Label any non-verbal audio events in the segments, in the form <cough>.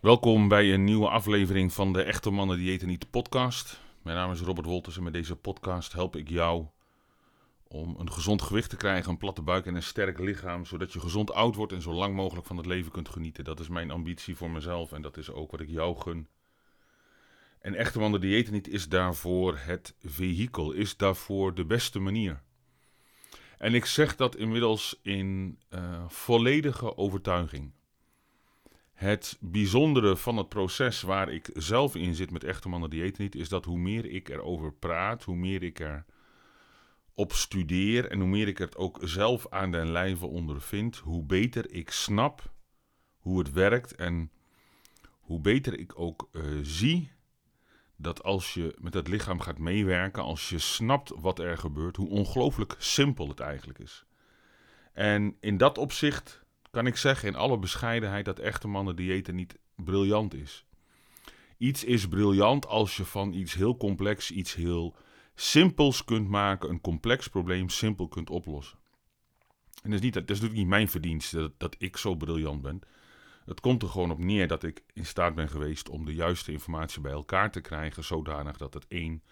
Welkom bij een nieuwe aflevering van de Echte Mannen Diëten Niet podcast. Mijn naam is Robert Wolters en met deze podcast help ik jou om een gezond gewicht te krijgen, een platte buik en een sterk lichaam, zodat je gezond oud wordt en zo lang mogelijk van het leven kunt genieten. Dat is mijn ambitie voor mezelf en dat is ook wat ik jou gun. En Echte Mannen Diëten Niet is daarvoor het vehikel, is daarvoor de beste manier. En ik zeg dat inmiddels in uh, volledige overtuiging. Het bijzondere van het proces waar ik zelf in zit met echte mannen diëten niet, is dat hoe meer ik erover praat, hoe meer ik er op studeer en hoe meer ik het ook zelf aan den lijve ondervind, hoe beter ik snap hoe het werkt en hoe beter ik ook uh, zie dat als je met het lichaam gaat meewerken, als je snapt wat er gebeurt, hoe ongelooflijk simpel het eigenlijk is. En in dat opzicht kan ik zeggen in alle bescheidenheid dat echte mannen diëten niet briljant is. Iets is briljant als je van iets heel complex iets heel simpels kunt maken, een complex probleem simpel kunt oplossen. En dat is, niet, dat natuurlijk niet mijn verdienste dat, dat ik zo briljant ben. Het komt er gewoon op neer dat ik in staat ben geweest om de juiste informatie bij elkaar te krijgen, zodanig dat het één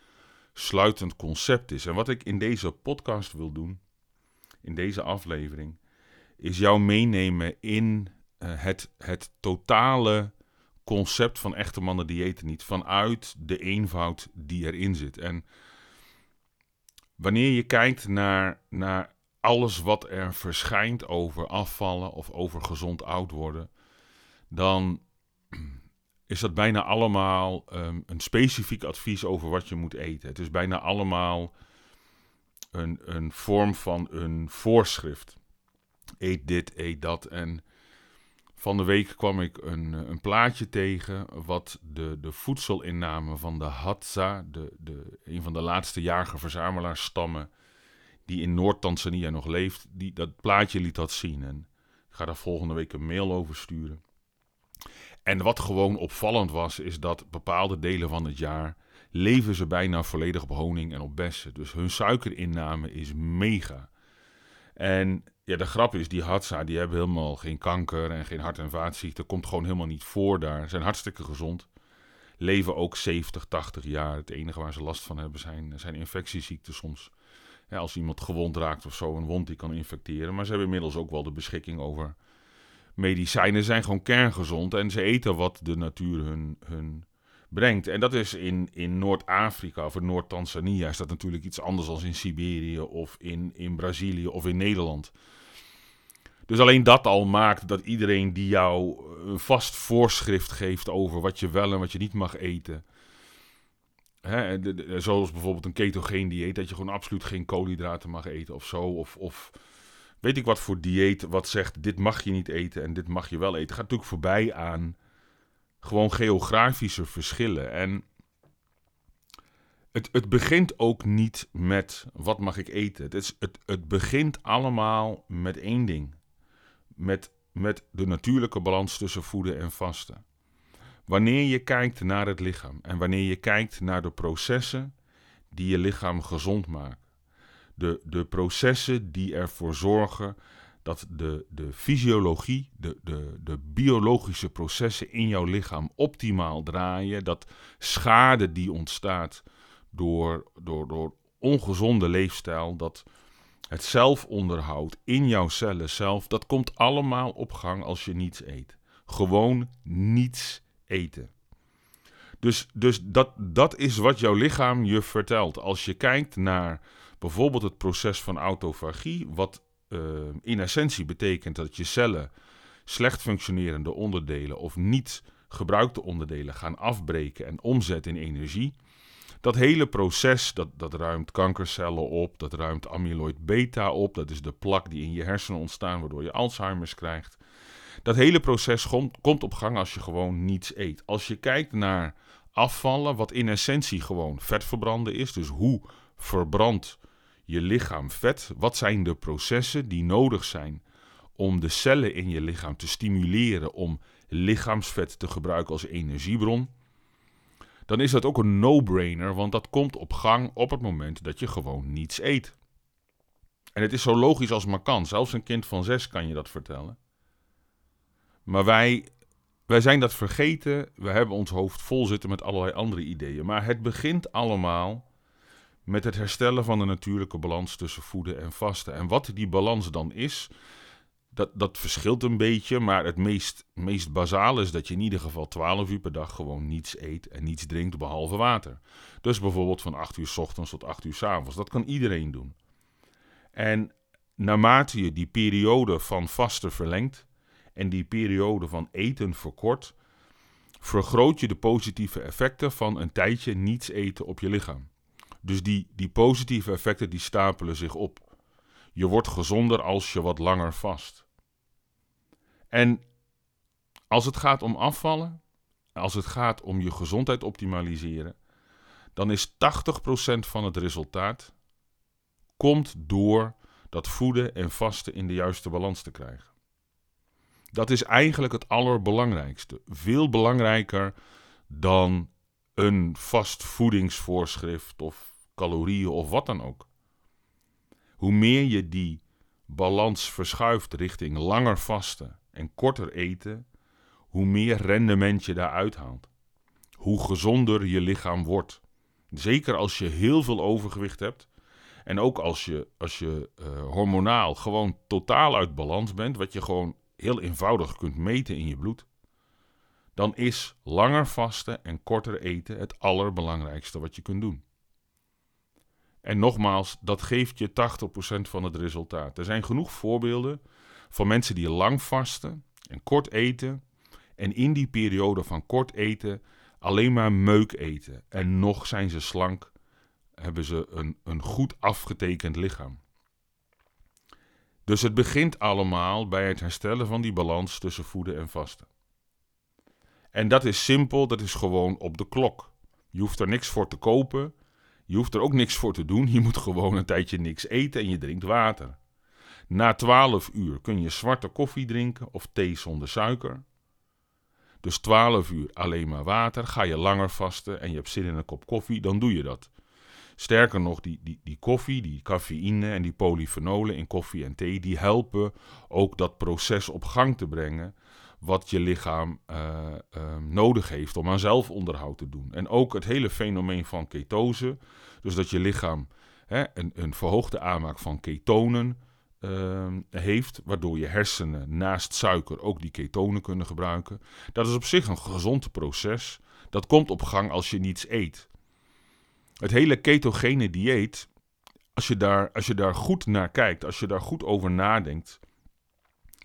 sluitend concept is. En wat ik in deze podcast wil doen, in deze aflevering, is jou meenemen in uh, het, het totale concept van echte mannen diëten niet. Vanuit de eenvoud die erin zit. En wanneer je kijkt naar, naar alles wat er verschijnt over afvallen of over gezond oud worden, dan <clears throat> is dat bijna allemaal um, een specifiek advies over wat je moet eten. Het is bijna allemaal een, een vorm van een voorschrift eet dit, eet dat. En van de week kwam ik een, eh, een plaatje tegen wat de, de voedselinname van de Hadza, de, de, een van de laatste jager-verzamelaarsstammen die in Noord-Tanzania nog leeft, die, dat plaatje liet dat zien. En ik ga daar volgende week een mail over sturen. En wat gewoon opvallend was, is dat bepaalde delen van het jaar leven ze bijna volledig op honing en op bessen. Dus hun suikerinname is mega. En ja, de grap is, die Hadza, die hebben helemaal geen kanker en geen hart- en vaatziekten. Komt gewoon helemaal niet voor daar. Zijn hartstikke gezond. Leven ook 70, 80 jaar. Het enige waar ze last van hebben zijn, zijn infectieziekten soms. Ja, als iemand gewond raakt of zo, een wond die kan infecteren. Maar ze hebben inmiddels ook wel de beschikking over medicijnen. Ze zijn gewoon kerngezond en ze eten wat de natuur hun, hun brengt. En dat is in, in Noord-Afrika of in Noord-Tanzania is dat natuurlijk iets anders dan in Siberië of in, in Brazilië of in Nederland. Dus alleen dat al maakt dat iedereen die jou een vast voorschrift geeft over wat je wel en wat je niet mag eten. Hè, zoals bijvoorbeeld een ketogeen dieet, dat je gewoon absoluut geen koolhydraten mag eten of zo. Of, of weet ik wat voor dieet wat zegt dit mag je niet eten en dit mag je wel eten. Gaat natuurlijk voorbij aan gewoon geografische verschillen. En het, het begint ook niet met wat mag ik eten. Het, is, het, het begint allemaal met één ding. Met, met de natuurlijke balans tussen voeden en vasten. Wanneer je kijkt naar het lichaam en wanneer je kijkt naar de processen die je lichaam gezond maken. De, de processen die ervoor zorgen dat de, de fysiologie, de, de, de biologische processen in jouw lichaam optimaal draaien. Dat schade die ontstaat door, door, door ongezonde leefstijl, dat het zelfonderhoud in jouw cellen zelf, dat komt allemaal op gang als je niets eet. Gewoon niets eten. Dus, dus dat, dat is wat jouw lichaam je vertelt. Als je kijkt naar bijvoorbeeld het proces van autofagie, wat uh, in essentie betekent dat je cellen slecht functionerende onderdelen of niet gebruikte onderdelen gaan afbreken en omzetten in energie. Dat hele proces, dat, dat ruimt kankercellen op, dat ruimt amyloid beta op, dat is de plak die in je hersenen ontstaan waardoor je Alzheimer's krijgt. Dat hele proces komt, komt op gang als je gewoon niets eet. Als je kijkt naar afvallen, wat in essentie gewoon vetverbranden is, dus hoe verbrandt je lichaam vet? Wat zijn de processen die nodig zijn om de cellen in je lichaam te stimuleren om lichaamsvet te gebruiken als energiebron? Dan is dat ook een no-brainer, want dat komt op gang op het moment dat je gewoon niets eet. En het is zo logisch als maar kan. Zelfs een kind van zes kan je dat vertellen. Maar wij wij zijn dat vergeten. We hebben ons hoofd vol zitten met allerlei andere ideeën. Maar het begint allemaal met het herstellen van de natuurlijke balans tussen voeden en vasten. En wat die balans dan is, dat, dat verschilt een beetje. Maar het meest, meest is dat je in ieder geval 12 uur per dag gewoon niets eet en niets drinkt behalve water. Dus bijvoorbeeld van 8 uur s ochtends tot 8 uur s avonds. Dat kan iedereen doen. En naarmate je die periode van vasten verlengt en die periode van eten verkort, vergroot je de positieve effecten van een tijdje niets eten op je lichaam. Dus die, die positieve effecten die stapelen zich op. Je wordt gezonder als je wat langer vast. En als het gaat om afvallen, als het gaat om je gezondheid optimaliseren, dan is 80% van het resultaat komt door dat voeden en vasten in de juiste balans te krijgen. Dat is eigenlijk het allerbelangrijkste. Veel belangrijker dan een vast voedingsvoorschrift of calorieën of wat dan ook. Hoe meer je die balans verschuift richting langer vasten en korter eten, hoe meer rendement je daaruit haalt. Hoe gezonder je lichaam wordt. Zeker als je heel veel overgewicht hebt. En ook als je, als je uh, hormonaal gewoon totaal uit balans bent, wat je gewoon heel eenvoudig kunt meten in je bloed, dan is langer vasten en korter eten het allerbelangrijkste wat je kunt doen. En nogmaals, dat geeft je 80% van het resultaat. Er zijn genoeg voorbeelden van mensen die lang vasten en kort eten. En in die periode van kort eten alleen maar meuk eten. En nog zijn ze slank, hebben ze een, een goed afgetekend lichaam. Dus het begint allemaal bij het herstellen van die balans tussen voeden en vasten. En dat is simpel, dat is gewoon op de klok. Je hoeft er niks voor te kopen. Je hoeft er ook niks voor te doen. <laughs> Je moet gewoon een tijdje niks eten en je drinkt water. Na 12 uur kun je zwarte koffie drinken of thee zonder suiker. Dus 12 uur alleen maar water. Ga je langer vasten en je hebt zin in een kop koffie, dan doe je dat. Sterker nog, die, die, die koffie, die cafeïne en die polyfenolen in koffie en thee, die helpen ook dat proces op gang te brengen wat je lichaam uh, uh, nodig heeft om aan zelfonderhoud te doen. En ook het hele fenomeen van ketose, dus dat je lichaam hè, een, een verhoogde aanmaak van ketonen uh, heeft, waardoor je hersenen naast suiker ook die ketonen kunnen gebruiken. Dat is op zich een gezond proces. Dat komt op gang als je niets eet. Het hele ketogene dieet, als je, daar, als je daar goed naar kijkt, als je daar goed over nadenkt,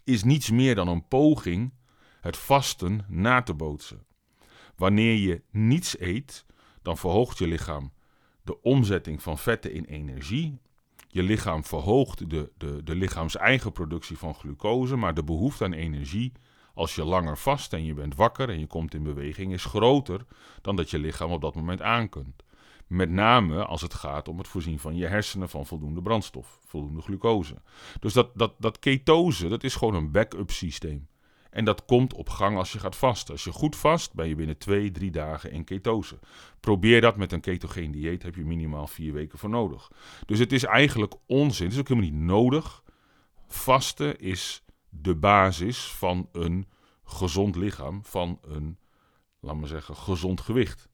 is niets meer dan een poging het vasten na te bootsen. Wanneer je niets eet, dan verhoogt je lichaam de omzetting van vetten in energie. Je lichaam verhoogt de, de, de lichaams-eigen productie van glucose, maar de behoefte aan energie als je langer vast en je bent wakker en je komt in beweging is groter dan dat je lichaam op dat moment aankunt. Met name als het gaat om het voorzien van je hersenen van voldoende brandstof, voldoende glucose. Dus dat, dat, dat ketose, dat is gewoon een backup systeem. En dat komt op gang als je gaat vasten. Als je goed vast, ben je binnen twee, drie dagen in ketose. Probeer dat met een ketogeen dieet, heb je minimaal vier weken voor nodig. Dus het is eigenlijk onzin, het is ook helemaal niet nodig. Vasten is de basis van een gezond lichaam, van een, laat maar zeggen, gezond gewicht.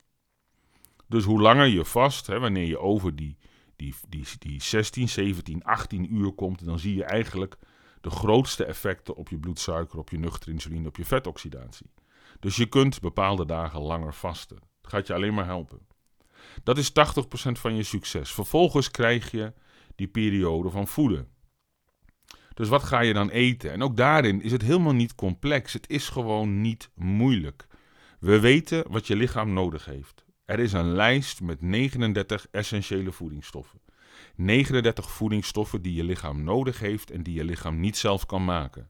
Dus hoe langer je vast, hè, wanneer je over die, die, die, die 16, 17, 18 uur komt, dan zie je eigenlijk de grootste effecten op je bloedsuiker, op je nuchtere insuline, op je vetoxidatie. Dus je kunt bepaalde dagen langer vasten. Het gaat je alleen maar helpen. Dat is 80% van je succes. Vervolgens krijg je die periode van voeden. Dus wat ga je dan eten? En ook daarin is het helemaal niet complex. Het is gewoon niet moeilijk. We weten wat je lichaam nodig heeft. Er is een lijst met 39 essentiële voedingsstoffen. 39 voedingsstoffen die je lichaam nodig heeft en die je lichaam niet zelf kan maken.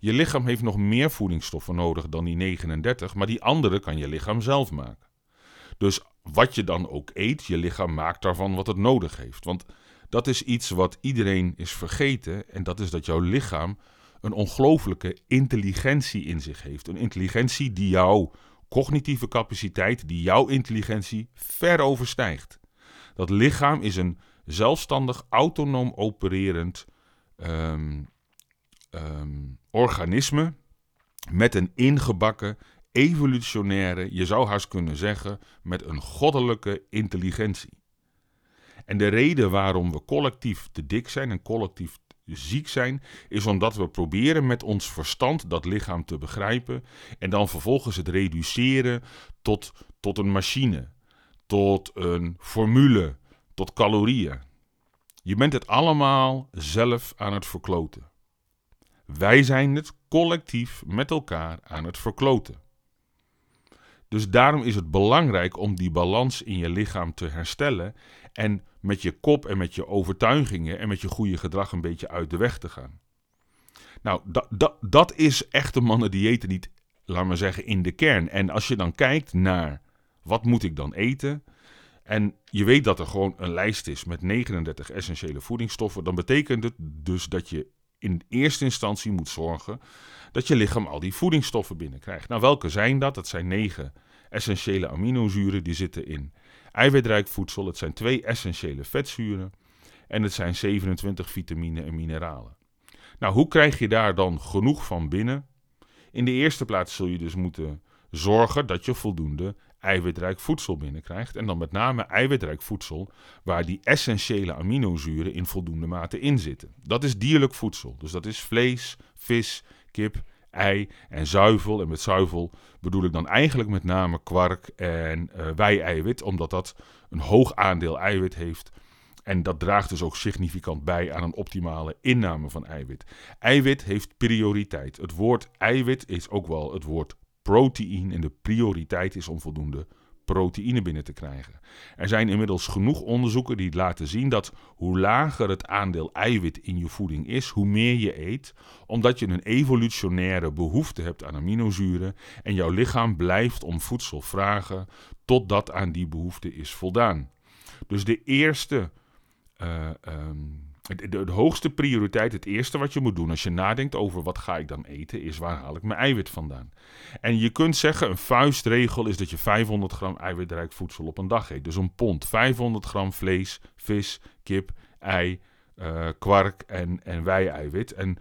Je lichaam heeft nog meer voedingsstoffen nodig dan die 39, maar die andere kan je lichaam zelf maken. Dus wat je dan ook eet, je lichaam maakt daarvan wat het nodig heeft. Want dat is iets wat iedereen is vergeten en dat is dat jouw lichaam een ongelooflijke intelligentie in zich heeft. Een intelligentie die jouw cognitieve capaciteit, die jouw intelligentie ver overstijgt. Dat lichaam is een zelfstandig, autonoom opererend um, um, organisme met een ingebakken evolutionaire, je zou haast kunnen zeggen, met een goddelijke intelligentie. En de reden waarom we collectief te dik zijn en collectief ziek zijn, is omdat we proberen met ons verstand dat lichaam te begrijpen en dan vervolgens het reduceren tot, tot een machine, tot een formule, tot calorieën. Je bent het allemaal zelf aan het verkloten. Wij zijn het collectief met elkaar aan het verkloten. Dus daarom is het belangrijk om die balans in je lichaam te herstellen en met je kop en met je overtuigingen en met je goede gedrag een beetje uit de weg te gaan. Nou, dat, dat, dat is echte mannen diëten niet, laat maar zeggen, in de kern. En als je dan kijkt naar wat moet ik dan eten, en je weet dat er gewoon een lijst is met 39 essentiële voedingsstoffen, dan betekent het dus dat je in eerste instantie moet zorgen dat je lichaam al die voedingsstoffen binnenkrijgt. Nou, welke zijn dat? Dat zijn negen essentiële aminozuren die zitten in eiwitrijk voedsel. Het zijn twee essentiële vetzuren en het zijn 27 vitamine en mineralen. Nou, hoe krijg je daar dan genoeg van binnen? In de eerste plaats zul je dus moeten zorgen dat je voldoende eiwitrijk voedsel binnenkrijgt. En dan met name eiwitrijk voedsel waar die essentiële aminozuren in voldoende mate in zitten. Dat is dierlijk voedsel. Dus dat is vlees, vis, kip, ei en zuivel. En met zuivel bedoel ik dan eigenlijk met name kwark en uh, wei-eiwit, omdat dat een hoog aandeel eiwit heeft. En dat draagt dus ook significant bij aan een optimale inname van eiwit. Eiwit heeft prioriteit. Het woord eiwit is ook wel het woord proteïne en de prioriteit is om voldoende proteïne binnen te krijgen. Er zijn inmiddels genoeg onderzoeken die laten zien dat hoe lager het aandeel eiwit in je voeding is, hoe meer je eet, omdat je een evolutionaire behoefte hebt aan aminozuren en jouw lichaam blijft om voedsel vragen totdat aan die behoefte is voldaan. Dus de eerste uh, de, de, hoogste prioriteit, het eerste wat je moet doen als je nadenkt over wat ga ik dan eten, is waar haal ik mijn eiwit vandaan. En je kunt zeggen, een vuistregel is dat je 500 gram eiwitrijk voedsel op een dag eet. Dus een pond, 500 gram vlees, vis, kip, ei, uh, kwark en, en wei-eiwit. En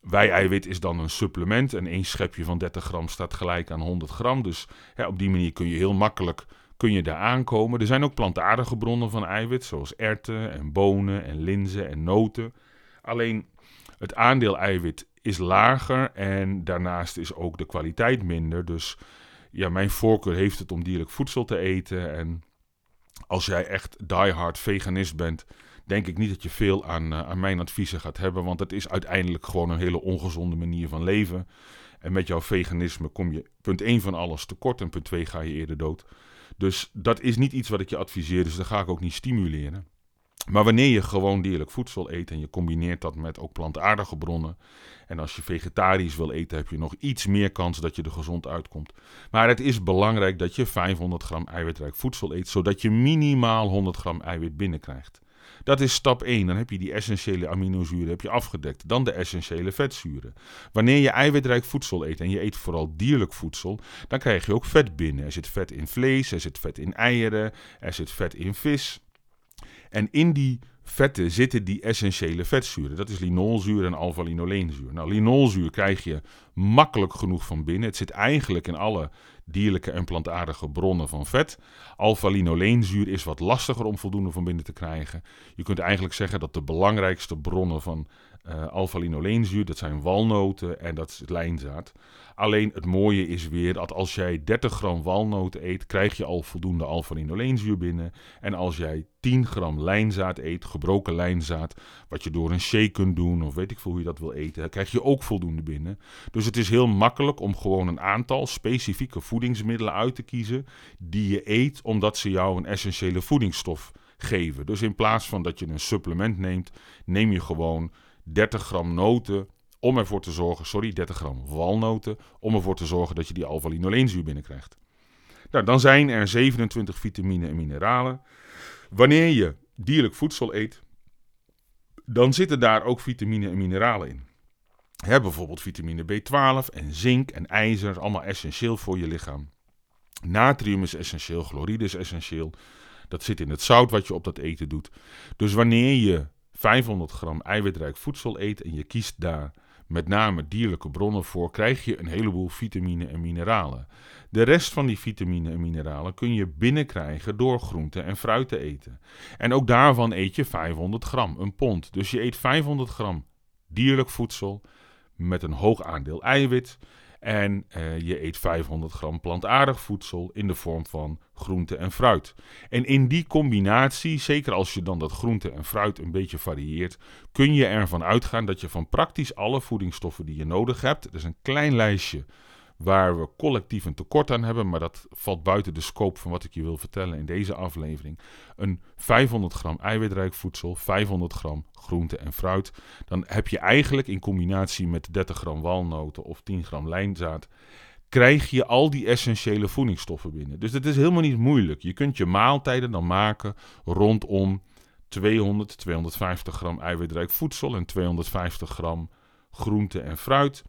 wei-eiwit is dan een supplement en één schepje van 30 gram staat gelijk aan 100 gram. Dus op die manier kun je heel makkelijk kun je daar aankomen. Er zijn ook plantaardige bronnen van eiwit, zoals erwten en bonen en linzen en noten. Alleen het aandeel eiwit is lager en daarnaast is ook de kwaliteit minder. Dus ja, mijn voorkeur heeft het om dierlijk voedsel te eten. En als jij echt diehard veganist bent, denk ik niet dat je veel aan, uh, aan mijn adviezen gaat hebben. Want het is uiteindelijk gewoon een hele ongezonde manier van leven. En met jouw veganisme kom je punt 1 van alles tekort en punt 2 ga je eerder dood. Dus dat is niet iets wat ik je adviseer, dus dat ga ik ook niet stimuleren. Maar wanneer je gewoon dierlijk voedsel eet en je combineert dat met ook plantaardige bronnen. En als je vegetarisch wil eten, heb je nog iets meer kans dat je er gezond uitkomt. Maar het is belangrijk dat je 500 gram eiwitrijk voedsel eet, zodat je minimaal 100 gram eiwit binnenkrijgt. Dat is stap 1. Dan heb je die essentiële aminozuren heb je afgedekt. Dan de essentiële vetzuren. Wanneer je eiwitrijk voedsel eet en je eet vooral dierlijk voedsel, dan krijg je ook vet binnen. Er zit vet in vlees, er zit vet in eieren, er zit vet in vis. En in die vetten zitten die essentiële vetzuren. Dat is linolzuur en alpha-linoleenzuur. Nou, linolzuur krijg je makkelijk genoeg van binnen. Het zit eigenlijk in alle dierlijke en plantaardige bronnen van vet. Alpha-linoleenzuur is wat lastiger om voldoende van binnen te krijgen. Je kunt eigenlijk zeggen dat de belangrijkste bronnen van uh, dat zijn walnoten en dat is lijnzaad. Alleen het mooie is weer dat als jij 30 gram walnoten eet, krijg je al voldoende alpha-linoleenzuur binnen. En als jij 10 gram lijnzaad eet, gebroken lijnzaad, wat je door een shake kunt doen of weet ik veel hoe je dat wil eten, krijg je ook voldoende binnen. Dus het is heel makkelijk om gewoon een aantal specifieke voedingsmiddelen uit te kiezen die je eet omdat ze jou een essentiële voedingsstof geven. Dus in plaats van dat je een supplement neemt, neem je gewoon 30 gram noten om ervoor te zorgen, sorry, 30 gram walnoten, om ervoor te zorgen dat je die alpha-linoleenzuur binnenkrijgt. Nou, dan zijn er 27 vitamine en mineralen. Wanneer je dierlijk voedsel eet, dan zitten daar ook vitamine en mineralen in. Bijvoorbeeld vitamine B12 en zink en ijzer, allemaal essentieel voor je lichaam. Natrium is essentieel, chloride is essentieel. Dat zit in het zout wat je op dat eten doet. Dus wanneer je 500 gram eiwitrijk voedsel eet en je kiest daar met name dierlijke bronnen voor, krijg je een heleboel vitamine en mineralen. De rest van die vitamine en mineralen kun je binnenkrijgen door groenten en fruit te eten. En ook daarvan eet je 500 gram, een pond. Dus je eet 500 gram dierlijk voedsel met een hoog aandeel eiwit. En uh, je eet 500 gram plantaardig voedsel in de vorm van groente en fruit. En in die combinatie, zeker als je dan dat groente en fruit een beetje varieert, kun je ervan uitgaan dat je van praktisch alle voedingsstoffen die je nodig hebt, er is een klein lijstje waar we collectief een tekort aan hebben, maar dat valt buiten de scope van wat ik je wil vertellen in deze aflevering. Een 500 gram eiwitrijk voedsel, 500 gram groente en fruit. Dan heb je eigenlijk in combinatie met 30 gram walnoten of 10 gram lijnzaad, krijg je al die essentiële voedingsstoffen binnen. Dus het is helemaal niet moeilijk. Je kunt je maaltijden dan maken rondom 200, 250 gram eiwitrijk voedsel en 250 gram groente en fruit.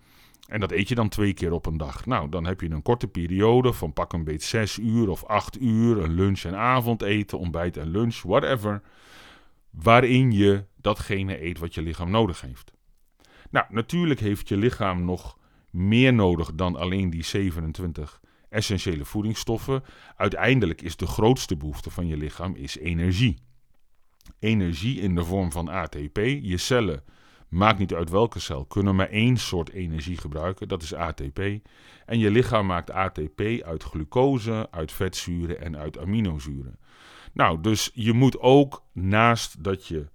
En dat eet je dan twee keer op een dag. Nou, dan heb je een korte periode van pak een beetje zes uur of acht uur. Een lunch- en avondeten, ontbijt en lunch, whatever. Waarin je datgene eet wat je lichaam nodig heeft. Nou, natuurlijk heeft je lichaam nog meer nodig dan alleen die 27 essentiële voedingsstoffen. Uiteindelijk is de grootste behoefte van je lichaam is energie. Energie in de vorm van ATP. Je cellen Maakt niet uit welke cel, kunnen maar één soort energie gebruiken, dat is ATP. En je lichaam maakt ATP uit glucose, uit vetzuren en uit aminozuren. Nou, dus je moet ook naast dat je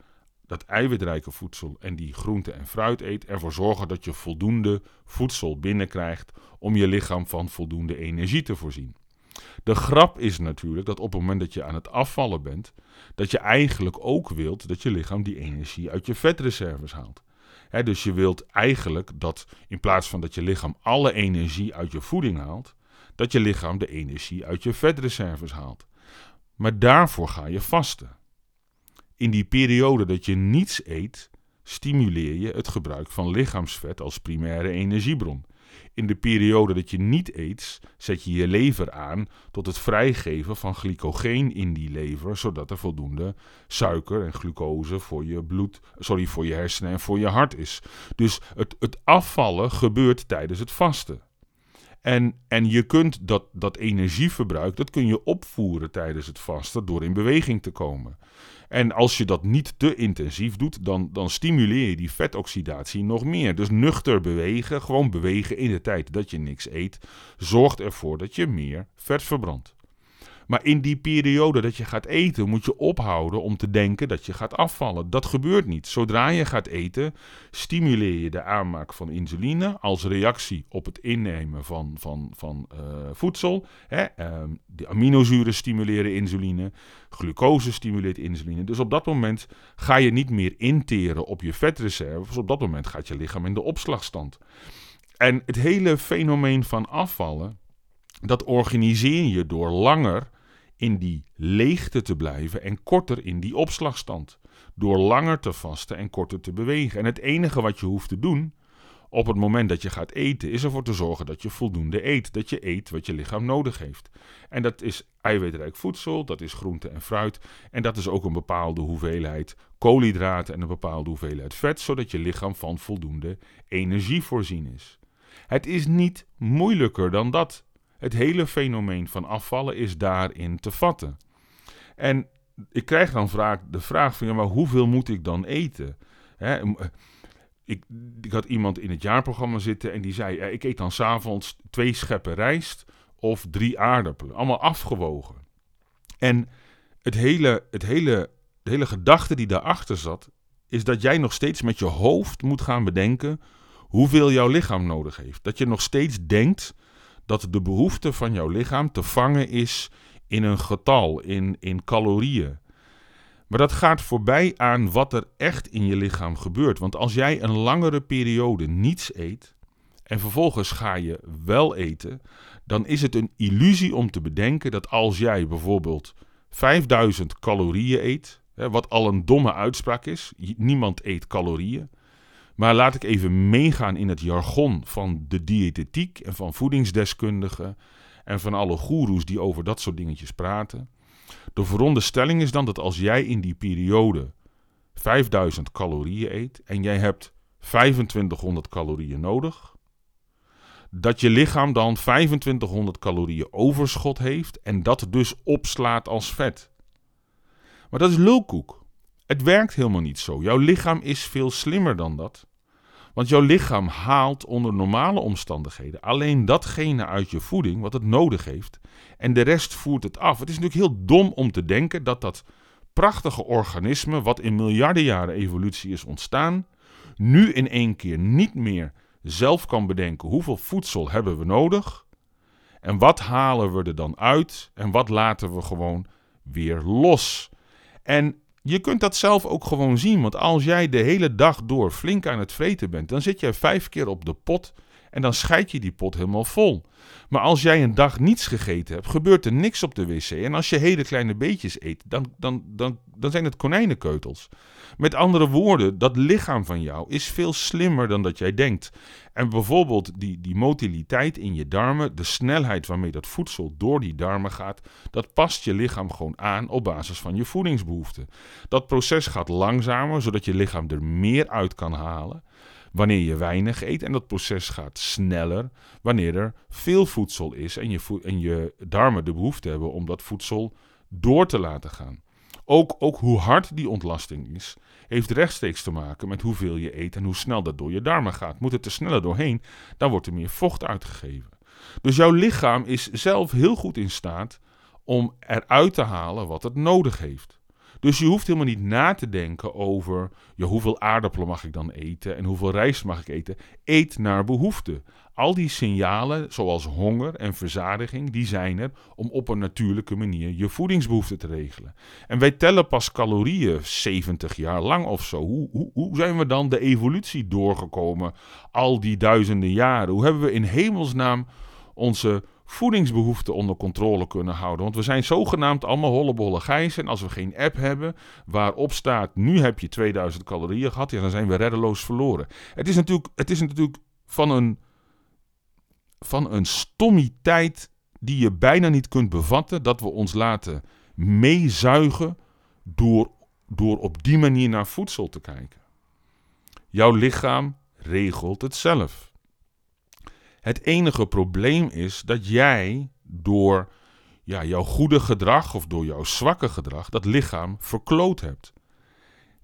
dat eiwitrijke voedsel en die groente en fruit eet, ervoor zorgen dat je voldoende voedsel binnenkrijgt om je lichaam van voldoende energie te voorzien. De grap is natuurlijk dat op het moment dat je aan het afvallen bent, dat je eigenlijk ook wilt dat je lichaam die energie uit je vetreserves haalt. dus je wilt eigenlijk dat in plaats van dat je lichaam alle energie uit je voeding haalt, dat je lichaam de energie uit je vetreserves haalt. Maar daarvoor ga je vasten. In die periode dat je niets eet, stimuleer je het gebruik van lichaamsvet als primaire energiebron. In de periode dat je niet eet, zet je je lever aan tot het vrijgeven van glycogeen in die lever, zodat er voldoende suiker en glucose voor je bloed, sorry, voor je hersenen en voor je hart is. Dus het, het afvallen gebeurt tijdens het vasten. En, en je kunt dat, dat energieverbruik, dat kun je opvoeren tijdens het vasten door in beweging te komen. En als je dat niet te intensief doet, dan, dan stimuleer je die vetoxidatie nog meer. Dus nuchter bewegen, gewoon bewegen in de tijd dat je niks eet, zorgt ervoor dat je meer vet verbrandt. Maar in die periode dat je gaat eten, moet je ophouden om te denken dat je gaat afvallen. Dat gebeurt niet. Zodra je gaat eten, stimuleer je de aanmaak van insuline als reactie op het innemen van, van, van uh, voedsel. Hè? Uh, de aminozuren stimuleren insuline, glucose stimuleert insuline. Dus op dat moment ga je niet meer interen op je vetreserves. Op dat moment gaat je lichaam in de opslagstand. En het hele fenomeen van afvallen dat organiseer je door langer in die leegte te blijven en korter in die opslagstand. Door langer te vasten en korter te bewegen. En het enige wat je hoeft te doen op het moment dat je gaat eten, is ervoor te zorgen dat je voldoende eet. Dat je eet wat je lichaam nodig heeft. En dat is eiwitrijk voedsel, dat is groente en fruit. En dat is ook een bepaalde hoeveelheid koolhydraten en een bepaalde hoeveelheid vet, zodat je lichaam van voldoende energie voorzien is. Het is niet moeilijker dan dat. Het hele fenomeen van afvallen is daarin te vatten. En ik krijg dan vaak de vraag van, maar hoeveel moet ik dan eten? Hè, ik, ik, had iemand in het jaarprogramma zitten en die zei, ik eet dan s'avonds twee scheppen rijst of drie aardappelen. Allemaal afgewogen. En het hele, het hele, de hele gedachte die daarachter zat, is dat jij nog steeds met je hoofd moet gaan bedenken hoeveel jouw lichaam nodig heeft. Dat je nog steeds denkt dat de behoefte van jouw lichaam te vangen is in een getal, in, in calorieën. Maar dat gaat voorbij aan wat er echt in je lichaam gebeurt. Want als jij een langere periode niets eet en vervolgens ga je wel eten, dan is het een illusie om te bedenken dat als jij bijvoorbeeld 5000 calorieën eet, wat al een domme uitspraak is, niemand eet calorieën, maar laat ik even meegaan in het jargon van de diëtetiek en van voedingsdeskundigen en van alle goeroes die over dat soort dingetjes praten. De veronderstelling is dan dat als jij in die periode 5000 calorieën eet en jij hebt 2500 calorieën nodig. Dat je lichaam dan 2500 calorieën overschot heeft en dat dus opslaat als vet. Maar dat is lulkoek. Het werkt helemaal niet zo. Jouw lichaam is veel slimmer dan dat. Want jouw lichaam haalt onder normale omstandigheden alleen datgene uit je voeding wat het nodig heeft. En de rest voert het af. Het is natuurlijk heel dom om te denken dat dat prachtige organisme, wat in miljarden jaren evolutie is ontstaan, nu in één keer niet meer zelf kan bedenken hoeveel voedsel hebben we nodig. En wat halen we er dan uit en wat laten we gewoon weer los. En je kunt dat zelf ook gewoon zien, want als jij de hele dag door flink aan het vreten bent, dan zit jij vijf keer op de pot en dan scheid je die pot helemaal vol. Maar als jij een dag niets gegeten hebt, gebeurt er niks op de wc. En als je hele kleine beetjes eet, dan, dan, dan, dan zijn het konijnenkeutels. Met andere woorden, dat lichaam van jou is veel slimmer dan dat jij denkt. En bijvoorbeeld die, die motiliteit in je darmen, de snelheid waarmee dat voedsel door die darmen gaat, dat past je lichaam gewoon aan op basis van je voedingsbehoeften. Dat proces gaat langzamer, zodat je lichaam er meer uit kan halen wanneer je weinig eet. En dat proces gaat sneller wanneer er veel voedsel is en je, en je darmen de behoefte hebben om dat voedsel door te laten gaan. Ook, ook hoe hard die ontlasting is, heeft rechtstreeks te maken met hoeveel je eet en hoe snel dat door je darmen gaat. Moet het er sneller doorheen, dan wordt er meer vocht uitgegeven. Dus jouw lichaam is zelf heel goed in staat om eruit te halen wat het nodig heeft. Dus je hoeft helemaal niet na te denken over ja, hoeveel aardappelen mag ik dan eten en hoeveel rijst mag ik eten. Eet naar behoefte. Al die signalen, zoals honger en verzadiging, die zijn er om op een natuurlijke manier je voedingsbehoeften te regelen. En wij tellen pas calorieën 70 jaar lang of zo. Hoe, hoe, hoe zijn we dan de evolutie doorgekomen al die duizenden jaren? Hoe hebben we in hemelsnaam onze voedingsbehoeften onder controle kunnen houden. Want we zijn zogenaamd allemaal hollebolle gijzen. En als we geen app hebben waarop staat... nu heb je 2000 calorieën gehad... Ja, dan zijn we reddeloos verloren. Het is natuurlijk, het is natuurlijk van, een, van een stommiteit die je bijna niet kunt bevatten... dat we ons laten meezuigen door, door op die manier naar voedsel te kijken. Jouw lichaam regelt het zelf. Het enige probleem is dat jij door ja, jouw goede gedrag of door jouw zwakke gedrag dat lichaam verkloot hebt.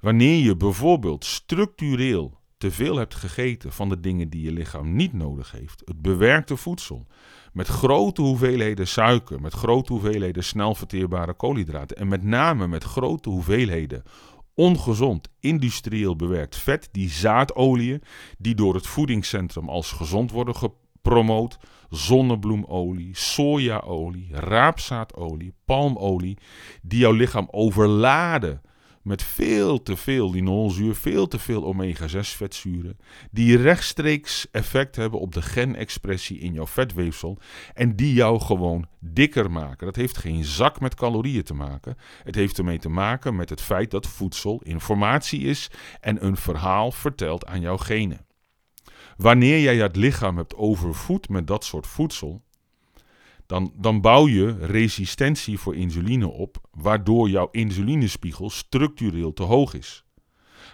Wanneer je bijvoorbeeld structureel te veel hebt gegeten van de dingen die je lichaam niet nodig heeft, het bewerkte voedsel, met grote hoeveelheden suiker, met grote hoeveelheden snel verteerbare koolhydraten en met name met grote hoeveelheden ongezond, industrieel bewerkt vet, die zaadolieën, die door het voedingscentrum als gezond worden promoot zonnebloemolie, sojaolie, raapzaadolie, palmolie, die jouw lichaam overladen met veel te veel linolzuur, veel te veel omega-6 vetzuren, die rechtstreeks effect hebben op de genexpressie in jouw vetweefsel en die jou gewoon dikker maken. Dat heeft geen zak met calorieën te maken. Het heeft ermee te maken met het feit dat voedsel informatie is en een verhaal vertelt aan jouw genen. Wanneer jij het lichaam hebt overvoed met dat soort voedsel, dan, dan bouw je resistentie voor insuline op, waardoor jouw insulinespiegel structureel te hoog is.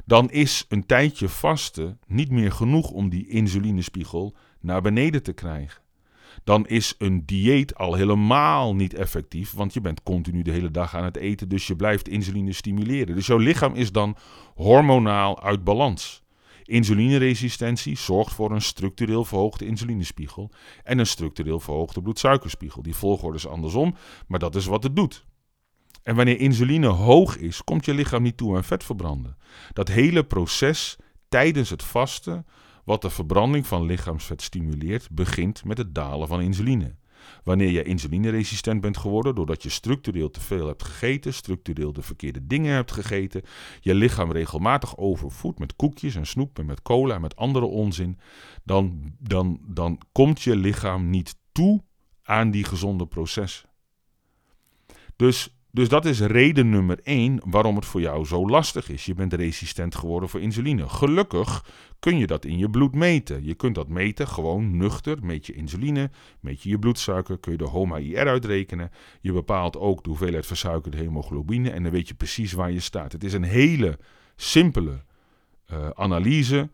Dan is een tijdje vasten niet meer genoeg om die insulinespiegel naar beneden te krijgen. Dan is een dieet al helemaal niet effectief, want je bent continu de hele dag aan het eten, dus je blijft insuline stimuleren. Dus jouw lichaam is dan hormonaal uit balans. Insulineresistentie zorgt voor een structureel verhoogde insulinespiegel en een structureel verhoogde bloedsuikerspiegel. Die volgorde is andersom, maar dat is wat het doet. En wanneer insuline hoog is, komt je lichaam niet toe aan vet verbranden. Dat hele proces tijdens het vasten, wat de verbranding van lichaamsvet stimuleert, begint met het dalen van insuline. Wanneer je insulineresistent bent geworden doordat je structureel te veel hebt gegeten, structureel de verkeerde dingen hebt gegeten, je lichaam regelmatig overvoedt met koekjes en snoep en met cola en met andere onzin, dan, dan, dan komt je lichaam niet toe aan die gezonde processen. Dus dus dat is reden nummer één waarom het voor jou zo lastig is. Je bent resistent geworden voor insuline. Gelukkig kun je dat in je bloed meten. Je kunt dat meten gewoon nuchter. Meet je insuline, meet je je bloedsuiker, kun je de HOMA-IR uitrekenen. Je bepaalt ook de hoeveelheid versuikerde hemoglobine en dan weet je precies waar je staat. Het is een hele simpele uh, analyse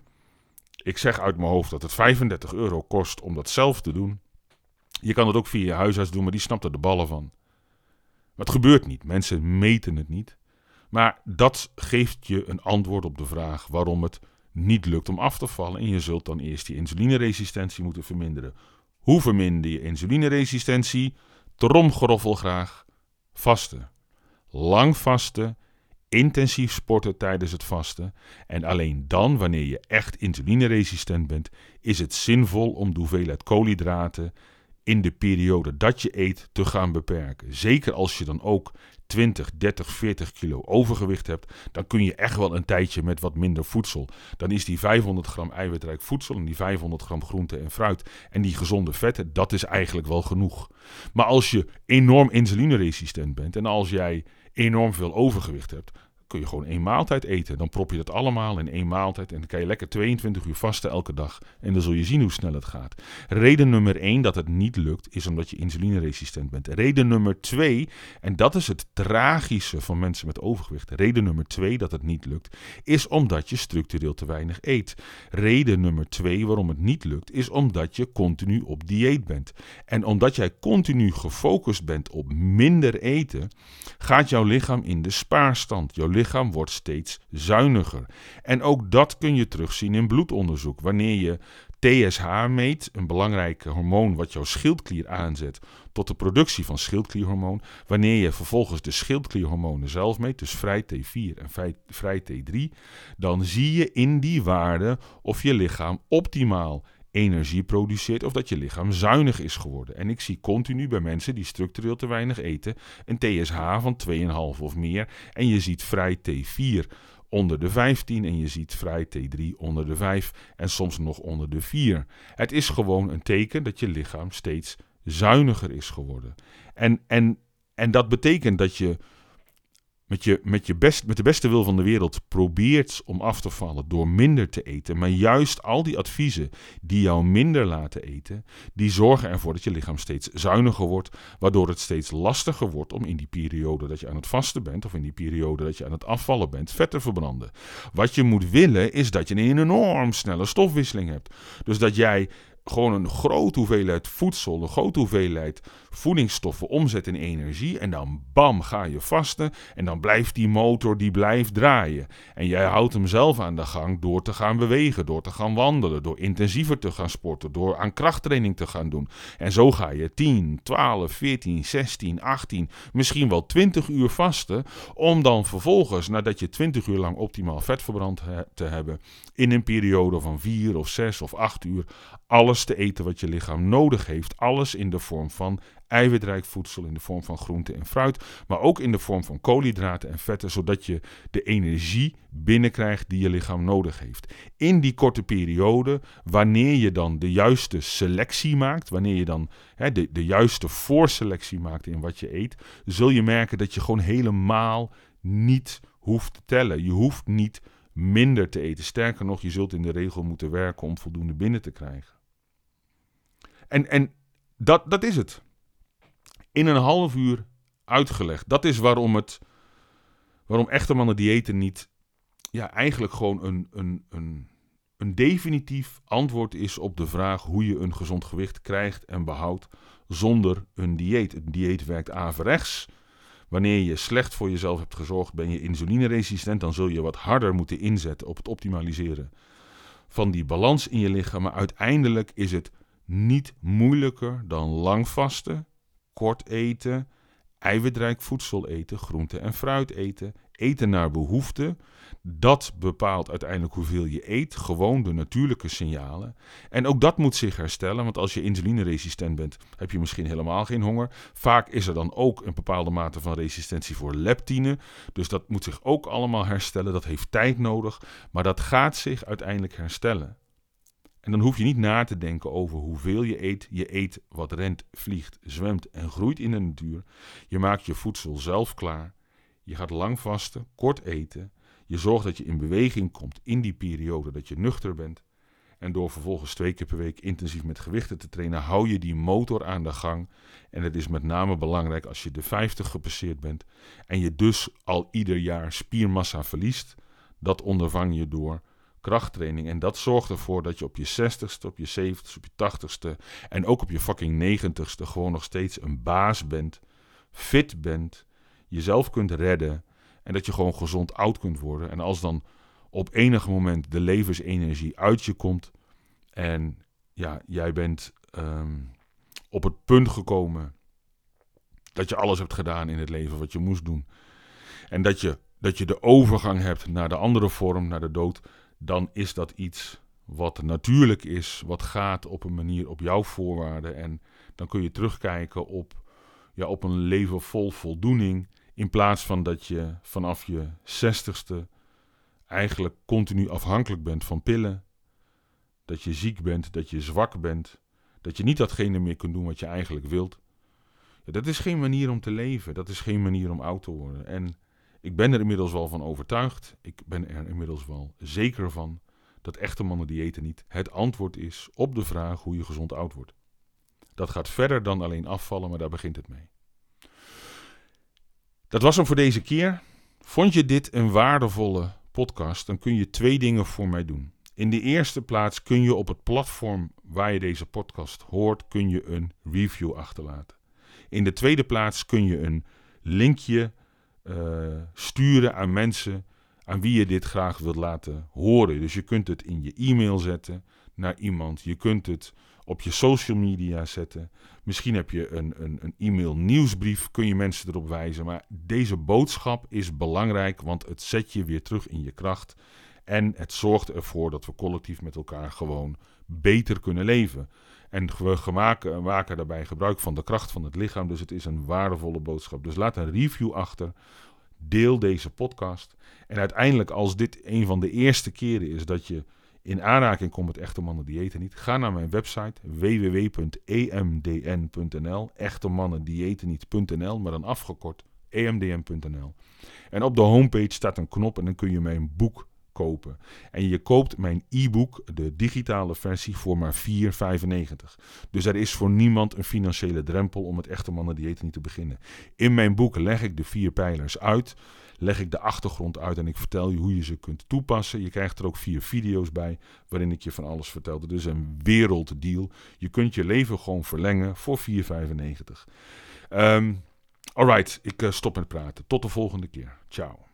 Ik zeg uit mijn hoofd dat het 35 euro kost om dat zelf te doen. Je kan het ook via je huisarts doen, maar die snapt er de ballen van. Het gebeurt niet. Mensen meten het niet. Maar dat geeft je een antwoord op de vraag waarom het niet lukt om af te vallen. En je zult dan eerst die insulineresistentie moeten verminderen. Hoe verminder je insulineresistentie? Tromgeroffel graag. Vasten. Lang vasten. Intensief sporten tijdens het vasten. En alleen dan, wanneer je echt insulineresistent bent, is het zinvol om de hoeveelheid koolhydraten in de periode dat je eet te gaan beperken. Zeker als je dan ook 20, 30, 40 kilo overgewicht hebt, dan kun je echt wel een tijdje met wat minder voedsel. Dan is die 500 gram eiwitrijk voedsel en die 500 gram groente en fruit en die gezonde vetten, dat is eigenlijk wel genoeg. Maar als je enorm insulineresistent bent en als jij enorm veel overgewicht hebt, kun je gewoon één maaltijd eten. Dan prop je dat allemaal in één maaltijd en dan kan je lekker 22 uur vasten elke dag. En dan zul je zien hoe snel het gaat. Reden nummer 1 dat het niet lukt, is omdat je insulineresistent bent. Reden nummer 2, en dat is het tragische van mensen met overgewicht. Reden nummer 2 dat het niet lukt, is omdat je structureel te weinig eet. Reden nummer 2 waarom het niet lukt, is omdat je continu op dieet bent. En omdat jij continu gefocust bent op minder eten, gaat jouw lichaam in de spaarstand. Jouw lichaam wordt steeds zuiniger. En ook dat kun je terugzien in bloedonderzoek. Wanneer je TSH meet, een belangrijk hormoon wat jouw schildklier aanzet tot de productie van schildklierhormoon. Wanneer je vervolgens de schildklierhormonen zelf meet, dus vrij T4 en vrij T3, dan zie je in die waarde of je lichaam optimaal energie produceert of dat je lichaam zuinig is geworden. En ik zie continu bij mensen die structureel te weinig eten een TSH van 2,5 of meer. En je ziet vrij T4 onder de 15 en je ziet vrij T3 onder de 5 en soms nog onder de 4. Het is gewoon een teken dat je lichaam steeds zuiniger is geworden. En, en, en dat betekent dat je met, je, met, je best, met de beste wil van de wereld probeert om af te vallen door minder te eten. Maar juist al die adviezen die jou minder laten eten, die zorgen ervoor dat je lichaam steeds zuiniger wordt. Waardoor het steeds lastiger wordt om in die periode dat je aan het vasten bent, of in die periode dat je aan het afvallen bent, vet te verbranden. Wat je moet willen is dat je een enorm snelle stofwisseling hebt. Dus dat jij gewoon een grote hoeveelheid voedsel, een grote hoeveelheid voedingsstoffen omzet in energie. En dan bam, ga je vasten. En dan blijft die motor, die blijft draaien. En jij houdt hem zelf aan de gang door te gaan bewegen, door te gaan wandelen, door intensiever te gaan sporten, door aan krachttraining te gaan doen. En zo ga je 10, 12, 14, 16, 18, misschien wel 20 uur vasten. Om dan vervolgens, nadat je 20 uur lang optimaal vet verbrand te hebben, in een periode van 4 of 6 of 8 uur alles te eten wat je lichaam nodig heeft. Alles in de vorm van eiwitrijk voedsel, in de vorm van groente en fruit, maar ook in de vorm van koolhydraten en vetten, zodat je de energie binnenkrijgt die je lichaam nodig heeft. In die korte periode, wanneer je dan de juiste selectie maakt, wanneer je dan hè, de, de juiste voorselectie maakt in wat je eet, zul je merken dat je gewoon helemaal niet hoeft te tellen. Je hoeft niet minder te eten. Sterker nog, je zult in de regel moeten werken om voldoende binnen te krijgen. En, en dat, dat is het. In een half uur uitgelegd. Dat is waarom het. Waarom echte mannen diëten niet. Ja, eigenlijk gewoon een, een, een, een definitief antwoord is op de vraag hoe je een gezond gewicht krijgt en behoudt zonder een dieet. Een dieet werkt averechts. Wanneer je slecht voor jezelf hebt gezorgd, ben je insulineresistent, dan zul je wat harder moeten inzetten op het optimaliseren van die balans in je lichaam. Maar uiteindelijk is het niet moeilijker dan lang vasten, kort eten, eiwitrijk voedsel eten, groente en fruit eten, eten naar behoefte. Dat bepaalt uiteindelijk hoeveel je eet, gewoon de natuurlijke signalen. En ook dat moet zich herstellen, want als je insulineresistent bent, heb je misschien helemaal geen honger. Vaak is er dan ook een bepaalde mate van resistentie voor leptine. Dus dat moet zich ook allemaal herstellen. Dat heeft tijd nodig, maar dat gaat zich uiteindelijk herstellen. En dan hoef je niet na te denken over hoeveel je eet. Je eet wat rent, vliegt, zwemt en groeit in de natuur. Je maakt je voedsel zelf klaar. Je gaat lang vasten, kort eten. Je zorgt dat je in beweging komt in die periode dat je nuchter bent. En door vervolgens twee keer per week intensief met gewichten te trainen, hou je die motor aan de gang. En het is met name belangrijk als je de 50 gepasseerd bent en je dus al ieder jaar spiermassa verliest. Dat ondervang je door krachttraining. En dat zorgt ervoor dat je op je 60ste, op je 70ste, op je 80ste en ook op je fucking 90ste gewoon nog steeds een baas bent, fit bent, jezelf kunt redden en dat je gewoon gezond oud kunt worden. En als dan op enig moment de levensenergie uit je komt en ja, jij bent ehm, op het punt gekomen dat je alles hebt gedaan in het leven wat je moest doen. En dat je, dat je de overgang hebt naar de andere vorm, naar de dood. Dan is dat iets wat natuurlijk is, wat gaat op een manier op jouw voorwaarden. En dan kun je terugkijken op, ja, op een leven vol voldoening. In plaats van dat je vanaf je zestigste eigenlijk continu afhankelijk bent van pillen. Dat je ziek bent, dat je zwak bent. Dat je niet datgene meer kunt doen wat je eigenlijk wilt. Dat is geen manier om te leven. Dat is geen manier om oud te worden. En ik ben er inmiddels wel van overtuigd. Ik ben er inmiddels wel zeker van dat echte mannen diëten niet het antwoord is op de vraag hoe je gezond oud wordt. Dat gaat verder dan alleen afvallen, maar daar begint het mee. Dat was hem voor deze keer. Vond je dit een waardevolle podcast, dan kun je twee dingen voor mij doen. In de eerste plaats kun je op het platform waar je deze podcast hoort, kun je een review achterlaten. In de tweede plaats kun je een linkje uh, sturen aan mensen aan wie je dit graag wilt laten horen. Dus je kunt het in je e-mail zetten naar iemand. Je kunt het op je social media zetten. Misschien heb je een, een, een e-mail nieuwsbrief, kun je mensen erop wijzen. Maar deze boodschap is belangrijk, want het zet je weer terug in je kracht. En het zorgt ervoor dat we collectief met elkaar gewoon beter kunnen leven. En we maken, maken daarbij gebruik van de kracht van het lichaam. Dus het is een waardevolle boodschap. Dus laat een review achter. Deel deze podcast. En uiteindelijk, als dit een van de eerste keren is dat je in aanraking komt met echte mannen diëten niet, ga naar mijn website www.emdn.nl. Echte mannen diëten niet.nl, maar dan afgekort emdn.nl. En op de homepage staat een knop en dan kun je mijn boek kopen. En je koopt mijn e-book, de digitale versie, voor maar 4,95. Dus er is voor niemand een financiële drempel om het echte mannen dieet niet te beginnen. In mijn boek leg ik de vier pijlers uit, leg ik de achtergrond uit en ik vertel je hoe je ze kunt toepassen. Je krijgt er ook vier video's bij waarin ik je van alles vertelde. Dus een werelddeal. Je kunt je leven gewoon verlengen voor 4,95. Um, alright, ik uh, stop met praten. Tot de volgende keer. Ciao.